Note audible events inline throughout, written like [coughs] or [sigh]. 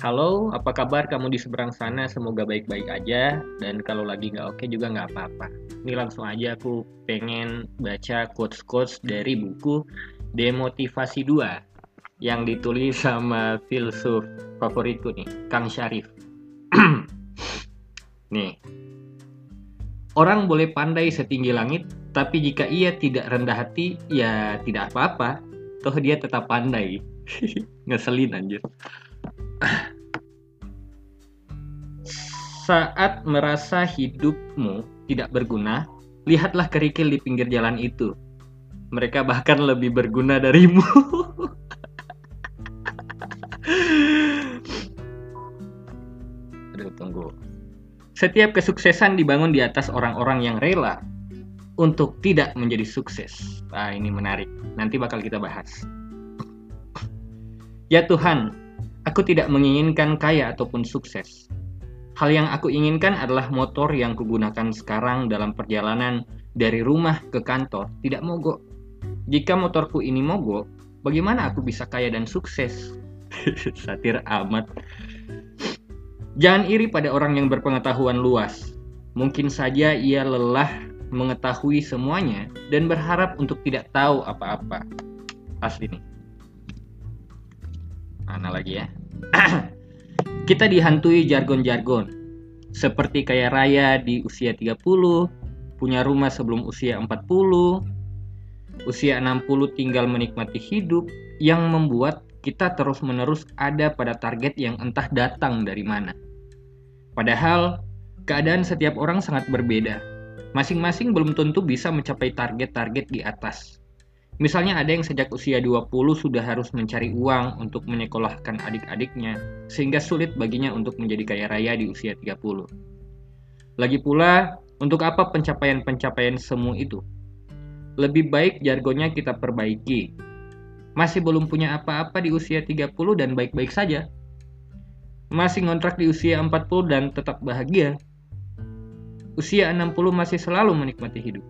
Halo, apa kabar kamu di seberang sana? Semoga baik-baik aja. Dan kalau lagi nggak oke juga nggak apa-apa. Ini langsung aja aku pengen baca quotes-quotes dari buku Demotivasi 2 yang ditulis sama filsuf favoritku nih, Kang Syarif. [clears throat] nih, orang boleh pandai setinggi langit, tapi jika ia tidak rendah hati, ya tidak apa-apa. Toh dia tetap pandai. [laughs] Ngeselin anjir. [clears throat] Saat merasa hidupmu tidak berguna, lihatlah kerikil di pinggir jalan itu. Mereka bahkan lebih berguna darimu. [laughs] Aduh, tunggu. Setiap kesuksesan dibangun di atas orang-orang yang rela untuk tidak menjadi sukses. Nah, ini menarik. Nanti bakal kita bahas. Ya Tuhan, Aku tidak menginginkan kaya ataupun sukses. Hal yang aku inginkan adalah motor yang kugunakan sekarang dalam perjalanan dari rumah ke kantor tidak mogok. Jika motorku ini mogok, bagaimana aku bisa kaya dan sukses? [laughs] Satir amat. Jangan iri pada orang yang berpengetahuan luas. Mungkin saja ia lelah mengetahui semuanya dan berharap untuk tidak tahu apa-apa. Asli nih. Mana lagi ya? [clears throat] Kita dihantui jargon-jargon. Seperti kaya raya di usia 30, punya rumah sebelum usia 40, usia 60 tinggal menikmati hidup yang membuat kita terus-menerus ada pada target yang entah datang dari mana. Padahal keadaan setiap orang sangat berbeda. Masing-masing belum tentu bisa mencapai target-target di atas. Misalnya ada yang sejak usia 20 sudah harus mencari uang untuk menyekolahkan adik-adiknya, sehingga sulit baginya untuk menjadi kaya raya di usia 30. Lagi pula, untuk apa pencapaian-pencapaian semu itu? Lebih baik jargonnya kita perbaiki. Masih belum punya apa-apa di usia 30 dan baik-baik saja. Masih ngontrak di usia 40 dan tetap bahagia. Usia 60 masih selalu menikmati hidup.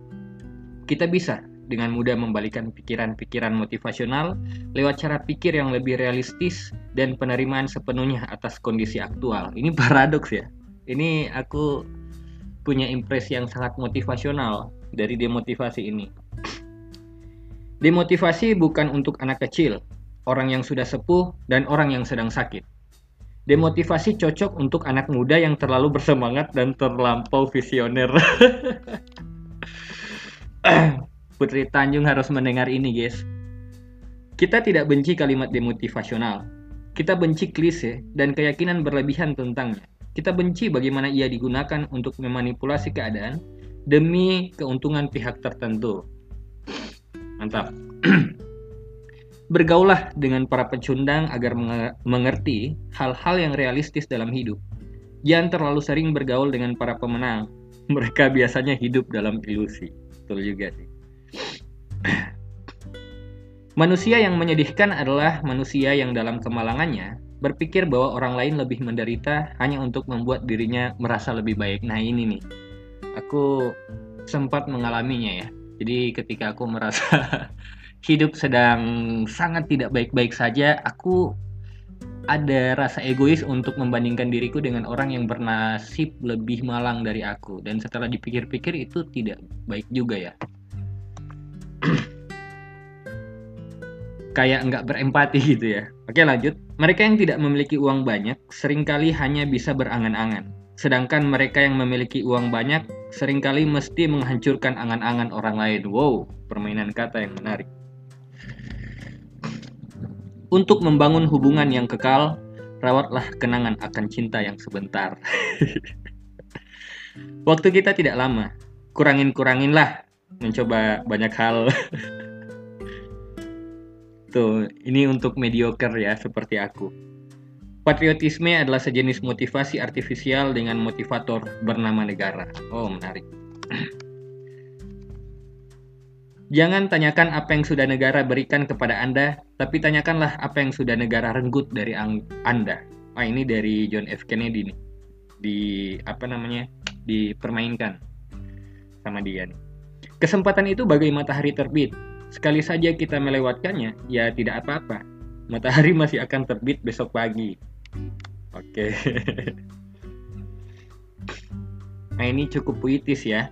Kita bisa dengan mudah membalikan pikiran-pikiran motivasional lewat cara pikir yang lebih realistis dan penerimaan sepenuhnya atas kondisi aktual. Ini [laughs] paradoks ya. Ini aku punya impresi yang sangat motivasional dari demotivasi ini. Demotivasi bukan untuk anak kecil, orang yang sudah sepuh, dan orang yang sedang sakit. Demotivasi cocok untuk anak muda yang terlalu bersemangat dan terlampau visioner. [laughs] [coughs] Putri Tanjung harus mendengar ini, guys. Kita tidak benci kalimat demotivasional. Kita benci klise dan keyakinan berlebihan tentangnya. Kita benci bagaimana ia digunakan untuk memanipulasi keadaan demi keuntungan pihak tertentu. Mantap. [clears throat] Bergaulah dengan para pecundang agar mengerti hal-hal yang realistis dalam hidup. Jangan terlalu sering bergaul dengan para pemenang. [laughs] Mereka biasanya hidup dalam ilusi. Betul juga sih. Manusia yang menyedihkan adalah manusia yang dalam kemalangannya berpikir bahwa orang lain lebih menderita hanya untuk membuat dirinya merasa lebih baik. Nah ini nih, aku sempat mengalaminya ya. Jadi ketika aku merasa [laughs] hidup sedang sangat tidak baik-baik saja, aku ada rasa egois untuk membandingkan diriku dengan orang yang bernasib lebih malang dari aku. Dan setelah dipikir-pikir itu tidak baik juga ya. Kayak nggak berempati gitu ya. Oke lanjut. Mereka yang tidak memiliki uang banyak sering kali hanya bisa berangan-angan. Sedangkan mereka yang memiliki uang banyak sering kali mesti menghancurkan angan-angan orang lain. Wow, permainan kata yang menarik. Untuk membangun hubungan yang kekal, rawatlah kenangan akan cinta yang sebentar. [laughs] Waktu kita tidak lama, kurangin-kuranginlah mencoba banyak hal. [laughs] Tuh, ini untuk mediocre ya seperti aku. Patriotisme adalah sejenis motivasi artifisial dengan motivator bernama negara. Oh, menarik. [clears throat] Jangan tanyakan apa yang sudah negara berikan kepada Anda, tapi tanyakanlah apa yang sudah negara renggut dari Anda. Ah, ini dari John F. Kennedy nih. Di apa namanya? Dipermainkan sama dia nih. Kesempatan itu bagai matahari terbit, Sekali saja kita melewatkannya, ya tidak apa-apa. Matahari masih akan terbit besok pagi. Oke. [laughs] Nah ini cukup puitis ya.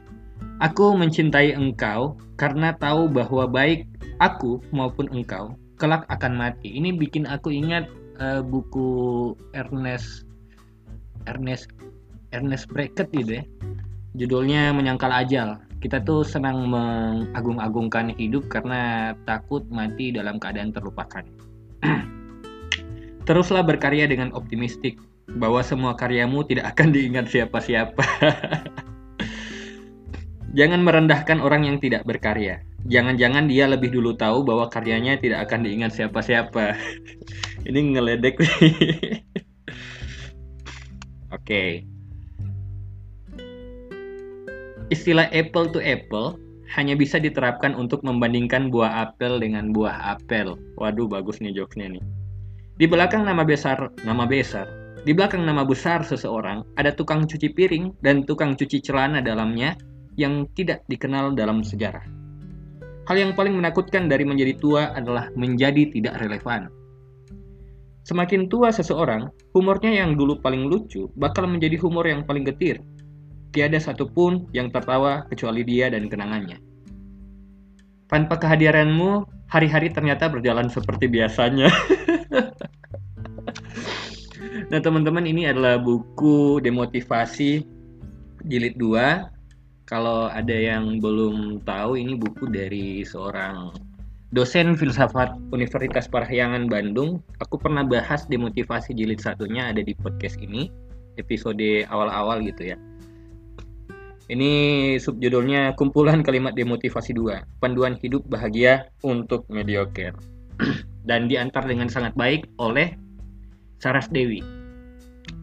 Aku mencintai engkau karena tahu bahwa baik aku maupun engkau kelak akan mati. Ini bikin aku ingat uh, buku Ernest Ernest Ernest Beckett gitu ya. Judulnya Menyangkal Ajal. Kita tuh senang mengagung-agungkan hidup karena takut mati dalam keadaan terlupakan. [clears throat] Teruslah berkarya dengan optimistik bahwa semua karyamu tidak akan [laughs] diingat siapa-siapa. [laughs] Jangan merendahkan orang yang tidak berkarya. Jangan-jangan dia lebih dulu tahu bahwa karyanya tidak akan diingat siapa-siapa. [laughs] Ini ngeledek nih. Oke. Okay. Istilah apple to apple hanya bisa diterapkan untuk membandingkan buah apel dengan buah apel. Waduh, bagus nih jokesnya nih. Di belakang nama besar, nama besar, di belakang nama besar seseorang ada tukang cuci piring dan tukang cuci celana dalamnya yang tidak dikenal dalam sejarah. Hal yang paling menakutkan dari menjadi tua adalah menjadi tidak relevan. Semakin tua seseorang, humornya yang dulu paling lucu bakal menjadi humor yang paling getir. Tiada satupun yang tertawa kecuali dia dan kenangannya. Tanpa kehadiranmu, hari-hari ternyata berjalan seperti biasanya. [laughs] nah, teman-teman, ini adalah buku demotivasi jilid 2 kalau ada yang belum tahu ini buku dari seorang dosen filsafat Universitas Parahyangan Bandung. Aku pernah bahas demotivasi jilid satunya ada di podcast ini, episode awal-awal gitu ya. Ini subjudulnya kumpulan kalimat demotivasi 2, panduan hidup bahagia untuk mediocre. [clears throat] Dan diantar dengan sangat baik oleh Saras Dewi.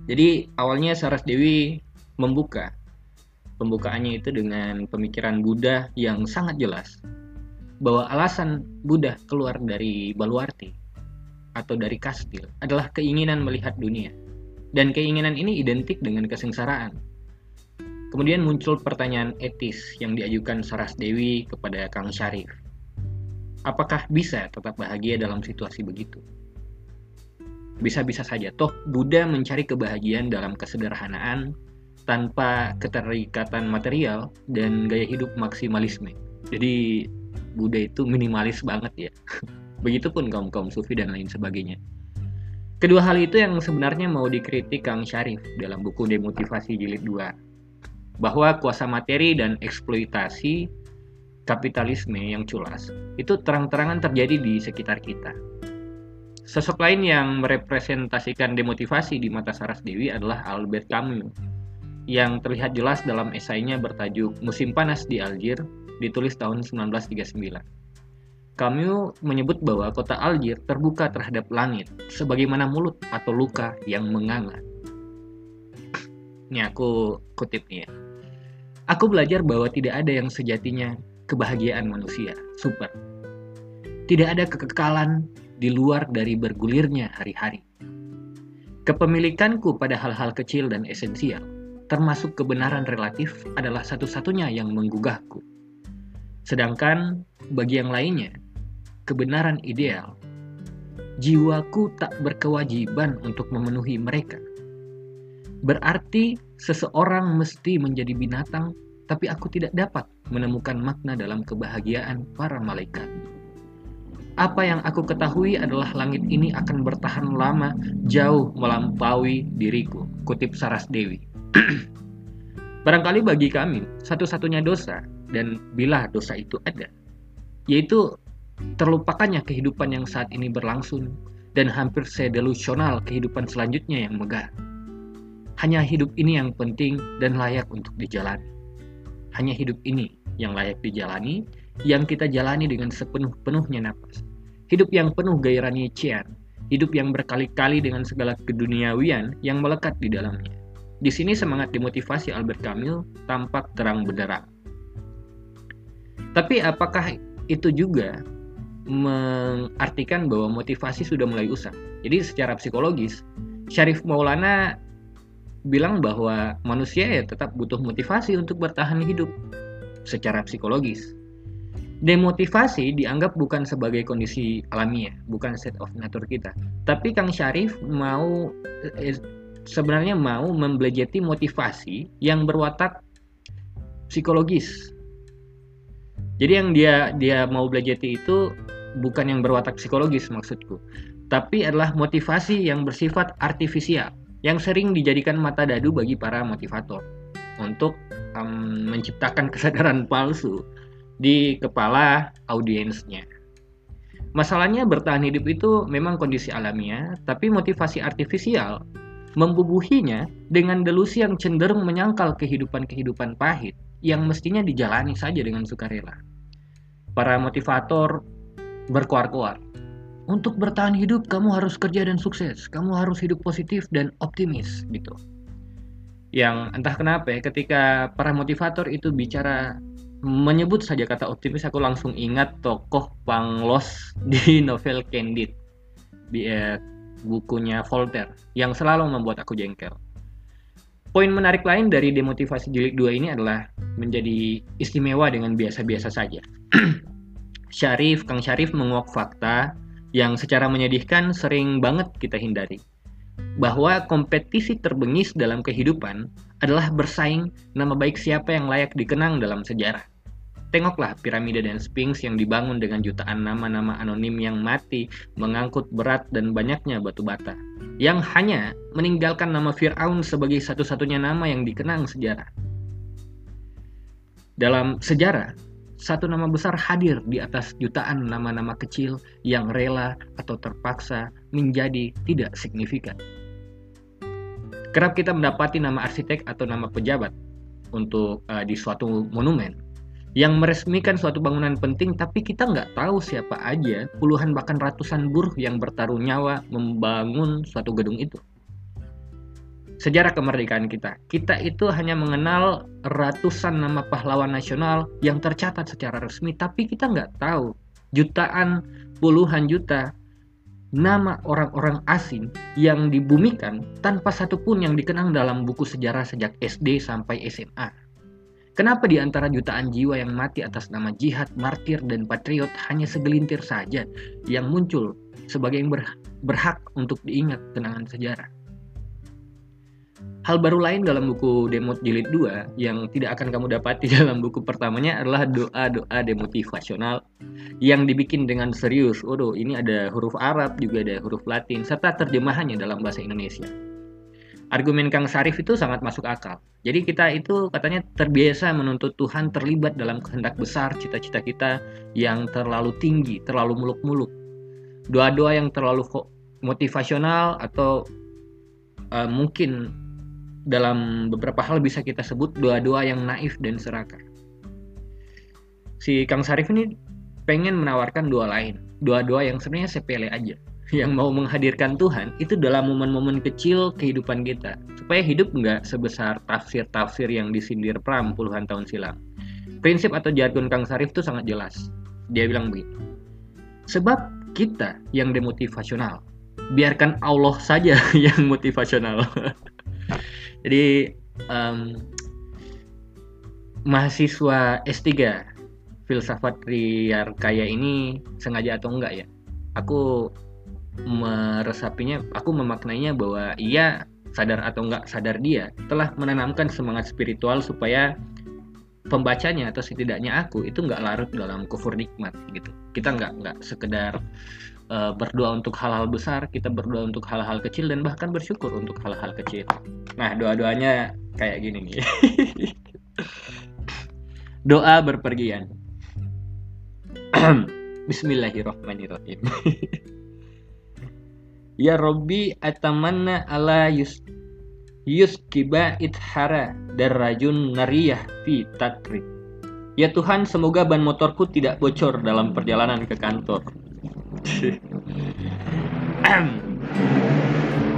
Jadi awalnya Saras Dewi membuka pembukaannya itu dengan pemikiran Buddha yang sangat jelas bahwa alasan Buddha keluar dari Baluarti atau dari kastil adalah keinginan melihat dunia dan keinginan ini identik dengan kesengsaraan. Kemudian muncul pertanyaan etis yang diajukan Saras Dewi kepada Kang Syarif. Apakah bisa tetap bahagia dalam situasi begitu? Bisa-bisa saja, toh Buddha mencari kebahagiaan dalam kesederhanaan, tanpa keterikatan material dan gaya hidup maksimalisme. Jadi Buddha itu minimalis banget ya. [laughs] Begitupun kaum kaum sufi dan lain sebagainya. Kedua hal itu yang sebenarnya mau dikritik Kang Syarif dalam buku Demotivasi Jilid 2. Bahwa kuasa materi dan eksploitasi kapitalisme yang culas itu terang-terangan terjadi di sekitar kita. Sosok lain yang merepresentasikan demotivasi di mata Saras Dewi adalah Albert Camus yang terlihat jelas dalam esainya bertajuk Musim Panas di Algier, ditulis tahun 1939. Camus menyebut bahwa kota Algier terbuka terhadap langit, sebagaimana mulut atau luka yang menganga. Ini aku kutip nih ya. Aku belajar bahwa tidak ada yang sejatinya kebahagiaan manusia, super. Tidak ada kekekalan di luar dari bergulirnya hari-hari. Kepemilikanku pada hal-hal kecil dan esensial termasuk kebenaran relatif, adalah satu-satunya yang menggugahku. Sedangkan bagi yang lainnya, kebenaran ideal, jiwaku tak berkewajiban untuk memenuhi mereka. Berarti seseorang mesti menjadi binatang, tapi aku tidak dapat menemukan makna dalam kebahagiaan para malaikat. Apa yang aku ketahui adalah langit ini akan bertahan lama jauh melampaui diriku. Kutip Saras Dewi. [clears throat] Barangkali bagi kami, satu-satunya dosa, dan bila dosa itu ada, yaitu terlupakannya kehidupan yang saat ini berlangsung dan hampir sedelusional kehidupan selanjutnya yang megah. Hanya hidup ini yang penting dan layak untuk dijalani. Hanya hidup ini yang layak dijalani, yang kita jalani dengan sepenuh-penuhnya nafas. Hidup yang penuh gairah Nietzschean, hidup yang berkali-kali dengan segala keduniawian yang melekat di dalamnya. Di sini semangat dimotivasi Albert Camus tampak terang benderang. Tapi apakah itu juga mengartikan bahwa motivasi sudah mulai usang? Jadi secara psikologis, Syarif Maulana bilang bahwa manusia ya tetap butuh motivasi untuk bertahan hidup secara psikologis. Demotivasi dianggap bukan sebagai kondisi alamiah, bukan set of nature kita. Tapi Kang Syarif mau eh, sebenarnya mau membelajeti motivasi yang berwatak psikologis. Jadi yang dia dia mau belajeti itu bukan yang berwatak psikologis maksudku, tapi adalah motivasi yang bersifat artifisial yang sering dijadikan mata dadu bagi para motivator untuk um, menciptakan [laughs] kesadaran palsu di kepala audiensnya. Masalahnya bertahan hidup itu memang kondisi alamiah, tapi motivasi artifisial membubuhinya dengan delusi yang cenderung menyangkal kehidupan-kehidupan pahit yang mestinya dijalani saja dengan sukarela. Para motivator berkoar-koar. Untuk bertahan hidup kamu harus kerja dan sukses, kamu harus hidup positif dan optimis gitu. Yang entah kenapa ya ketika para motivator itu bicara menyebut saja kata optimis aku langsung ingat tokoh Panglos [laughs] di novel Candid di eh, bukunya Voltaire yang selalu membuat aku jengkel. Poin menarik lain dari demotivasi jilid 2 ini adalah menjadi istimewa dengan biasa-biasa saja. [clears throat] Syarif, Kang Syarif menguak fakta yang secara menyedihkan sering banget kita hindari. Bahwa kompetisi terbengis dalam kehidupan adalah bersaing nama baik siapa yang layak dikenang dalam sejarah. Tengoklah piramida dan sphinx yang dibangun dengan jutaan nama-nama anonim yang mati, mengangkut berat dan banyaknya batu bata, yang hanya meninggalkan nama Fir'aun sebagai satu-satunya nama yang dikenang sejarah. Dalam sejarah, satu nama besar hadir di atas jutaan nama-nama kecil yang rela atau terpaksa menjadi tidak signifikan. Kerap kita mendapati nama arsitek atau nama pejabat untuk uh, di suatu monumen yang meresmikan suatu bangunan penting tapi kita nggak tahu siapa aja puluhan bahkan ratusan buruh yang bertaruh nyawa membangun suatu gedung itu. Sejarah kemerdekaan kita, kita itu hanya mengenal ratusan nama pahlawan nasional yang tercatat secara resmi tapi kita nggak tahu jutaan puluhan juta nama orang-orang asing yang dibumikan tanpa satupun yang dikenang dalam buku sejarah sejak SD sampai SMA. Kenapa di antara jutaan jiwa yang mati atas nama jihad, martir, dan patriot hanya segelintir saja yang muncul sebagai yang berhak untuk diingat kenangan sejarah? Hal baru lain dalam buku Demot Jilid 2 yang tidak akan kamu dapati [laughs] dalam buku pertamanya adalah doa-doa demotivasional yang dibikin dengan serius. Waduh, ini ada huruf Arab, juga ada huruf Latin, serta terjemahannya dalam bahasa Indonesia. Argumen Kang Sarif itu sangat masuk akal. Jadi kita itu katanya terbiasa menuntut Tuhan terlibat dalam kehendak besar cita-cita kita yang terlalu tinggi, terlalu muluk-muluk. Doa-doa yang terlalu motivasional atau uh, mungkin dalam beberapa hal bisa kita sebut doa-doa yang naif dan serakah. Si Kang Sarif ini pengen menawarkan doa lain, doa-doa yang sebenarnya sepele aja, [laughs] yang mau menghadirkan Tuhan itu dalam momen-momen kecil kehidupan kita, supaya hidup nggak sebesar tafsir-tafsir yang disindir Pram puluhan tahun silam. Prinsip atau jargon Kang Sarif itu sangat jelas. Dia bilang begitu. Sebab kita yang demotivasional, biarkan Allah saja [laughs] yang motivasional. [laughs] Jadi um, mahasiswa S3 filsafat liar kaya ini sengaja atau enggak ya? Aku meresapinya, aku memaknainya bahwa ia sadar atau enggak sadar dia telah menanamkan semangat spiritual supaya pembacanya atau setidaknya aku itu enggak larut dalam kufur nikmat gitu. Kita enggak enggak sekedar uh, berdoa untuk hal-hal besar, kita berdoa untuk hal-hal kecil dan bahkan bersyukur untuk hal-hal kecil. Nah, doa-doanya kayak gini nih. [laughs] Doa berpergian. [clears throat] Bismillahirrahmanirrahim. [laughs] ya Robbi atamanna ala yus yuskiba ithara darajun nariyah fi tatrib. Ya Tuhan, semoga ban motorku tidak bocor dalam perjalanan ke kantor.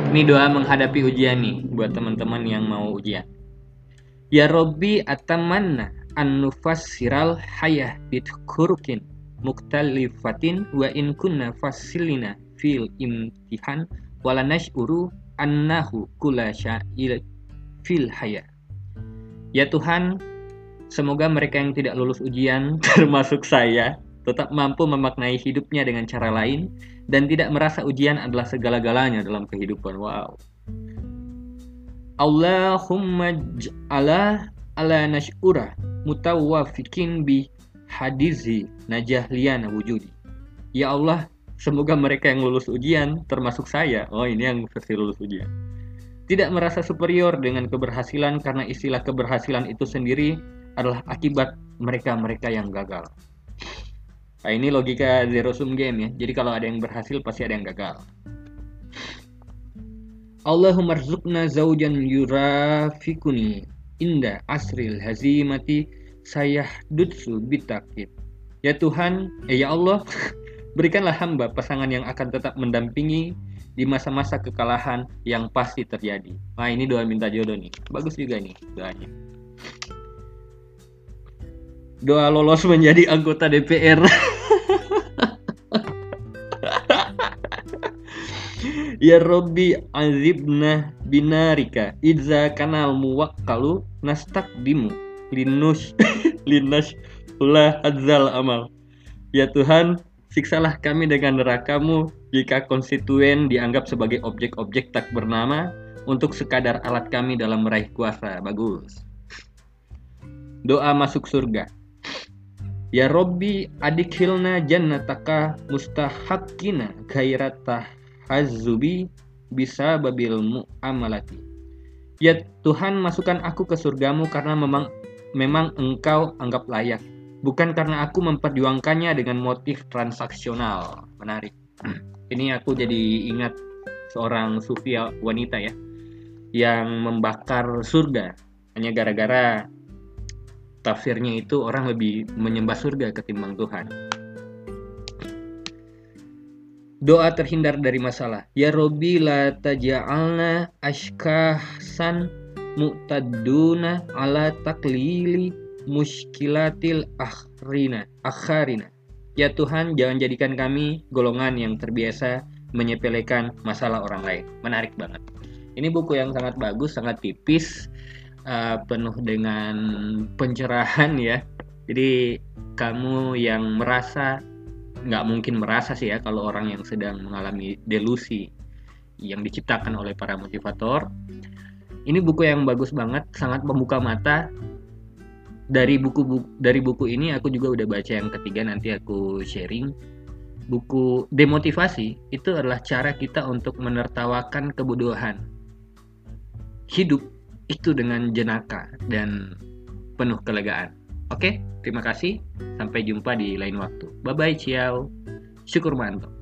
Ini doa menghadapi ujian nih buat teman-teman yang mau ujian. Ya Robbi atamanna an nufassiral hayah bitkurukin muktalifatin wa in kunna fasilina fil imtihan wala nash'uru annahu kula sya'il fil hayah. Ya Tuhan, semoga mereka yang tidak lulus ujian [laughs] termasuk saya tetap mampu memaknai hidupnya dengan cara lain, dan tidak merasa ujian adalah segala-galanya dalam kehidupan. Wow. Allahumma ja'ala ala nash'ura mutawafikin bi hadizi najahliana wujudi. Ya Allah, semoga mereka yang lulus ujian, termasuk saya, oh ini yang versi lulus ujian, tidak merasa superior dengan keberhasilan karena istilah keberhasilan itu sendiri adalah akibat mereka-mereka yang gagal. Nah, ini logika zero sum game ya. Jadi kalau ada yang berhasil pasti ada yang gagal. Allahumma rzukna zaujan yurafikuni inda asril hazimati sayah dutsu bitakit. Ya Tuhan, eh ya Allah, [laughs] berikanlah hamba pasangan yang akan tetap mendampingi di masa-masa kekalahan yang pasti terjadi. Nah ini doa minta jodoh nih. Bagus juga nih doanya doa lolos menjadi anggota DPR. [laughs] ya Robbi azibna binarika idza kanal muwakkalu nastakdimu linus [laughs] linas ulah adzal amal. Ya Tuhan, siksalah kami dengan nerakamu jika konstituen dianggap sebagai objek-objek tak bernama untuk sekadar alat kami dalam meraih kuasa. Bagus. Doa masuk surga. Ya Robbi adikhilna jannataka mustahakina gairata hazubi bisa babil mu'amalati. Ya Tuhan masukkan aku ke surgamu karena memang memang engkau anggap layak. Bukan karena aku memperjuangkannya dengan motif transaksional. Menarik. [clears throat] Ini aku jadi ingat seorang sufia wanita ya. Yang membakar surga. Hanya gara-gara tafsirnya itu orang lebih menyembah surga ketimbang Tuhan. Doa terhindar dari masalah. Ya Robi la taja'alna ashkahsan mu'taduna ala taklili muskilatil akhrina akharina. Ya Tuhan, jangan jadikan kami golongan yang terbiasa menyepelekan masalah orang lain. Menarik banget. Ini buku yang sangat bagus, sangat tipis uh, penuh dengan pencerahan ya. Jadi kamu yang merasa nggak mungkin merasa sih ya kalau orang yang sedang mengalami delusi yang diciptakan oleh para motivator. Ini buku yang bagus banget, sangat membuka mata. Dari buku, buku dari buku ini aku juga udah baca yang ketiga nanti aku sharing. Buku demotivasi itu adalah cara kita untuk menertawakan kebodohan. Hidup itu dengan jenaka dan penuh kelegaan. Oke, terima kasih. Sampai jumpa di lain waktu. Bye bye, ciao. Syukur mantap.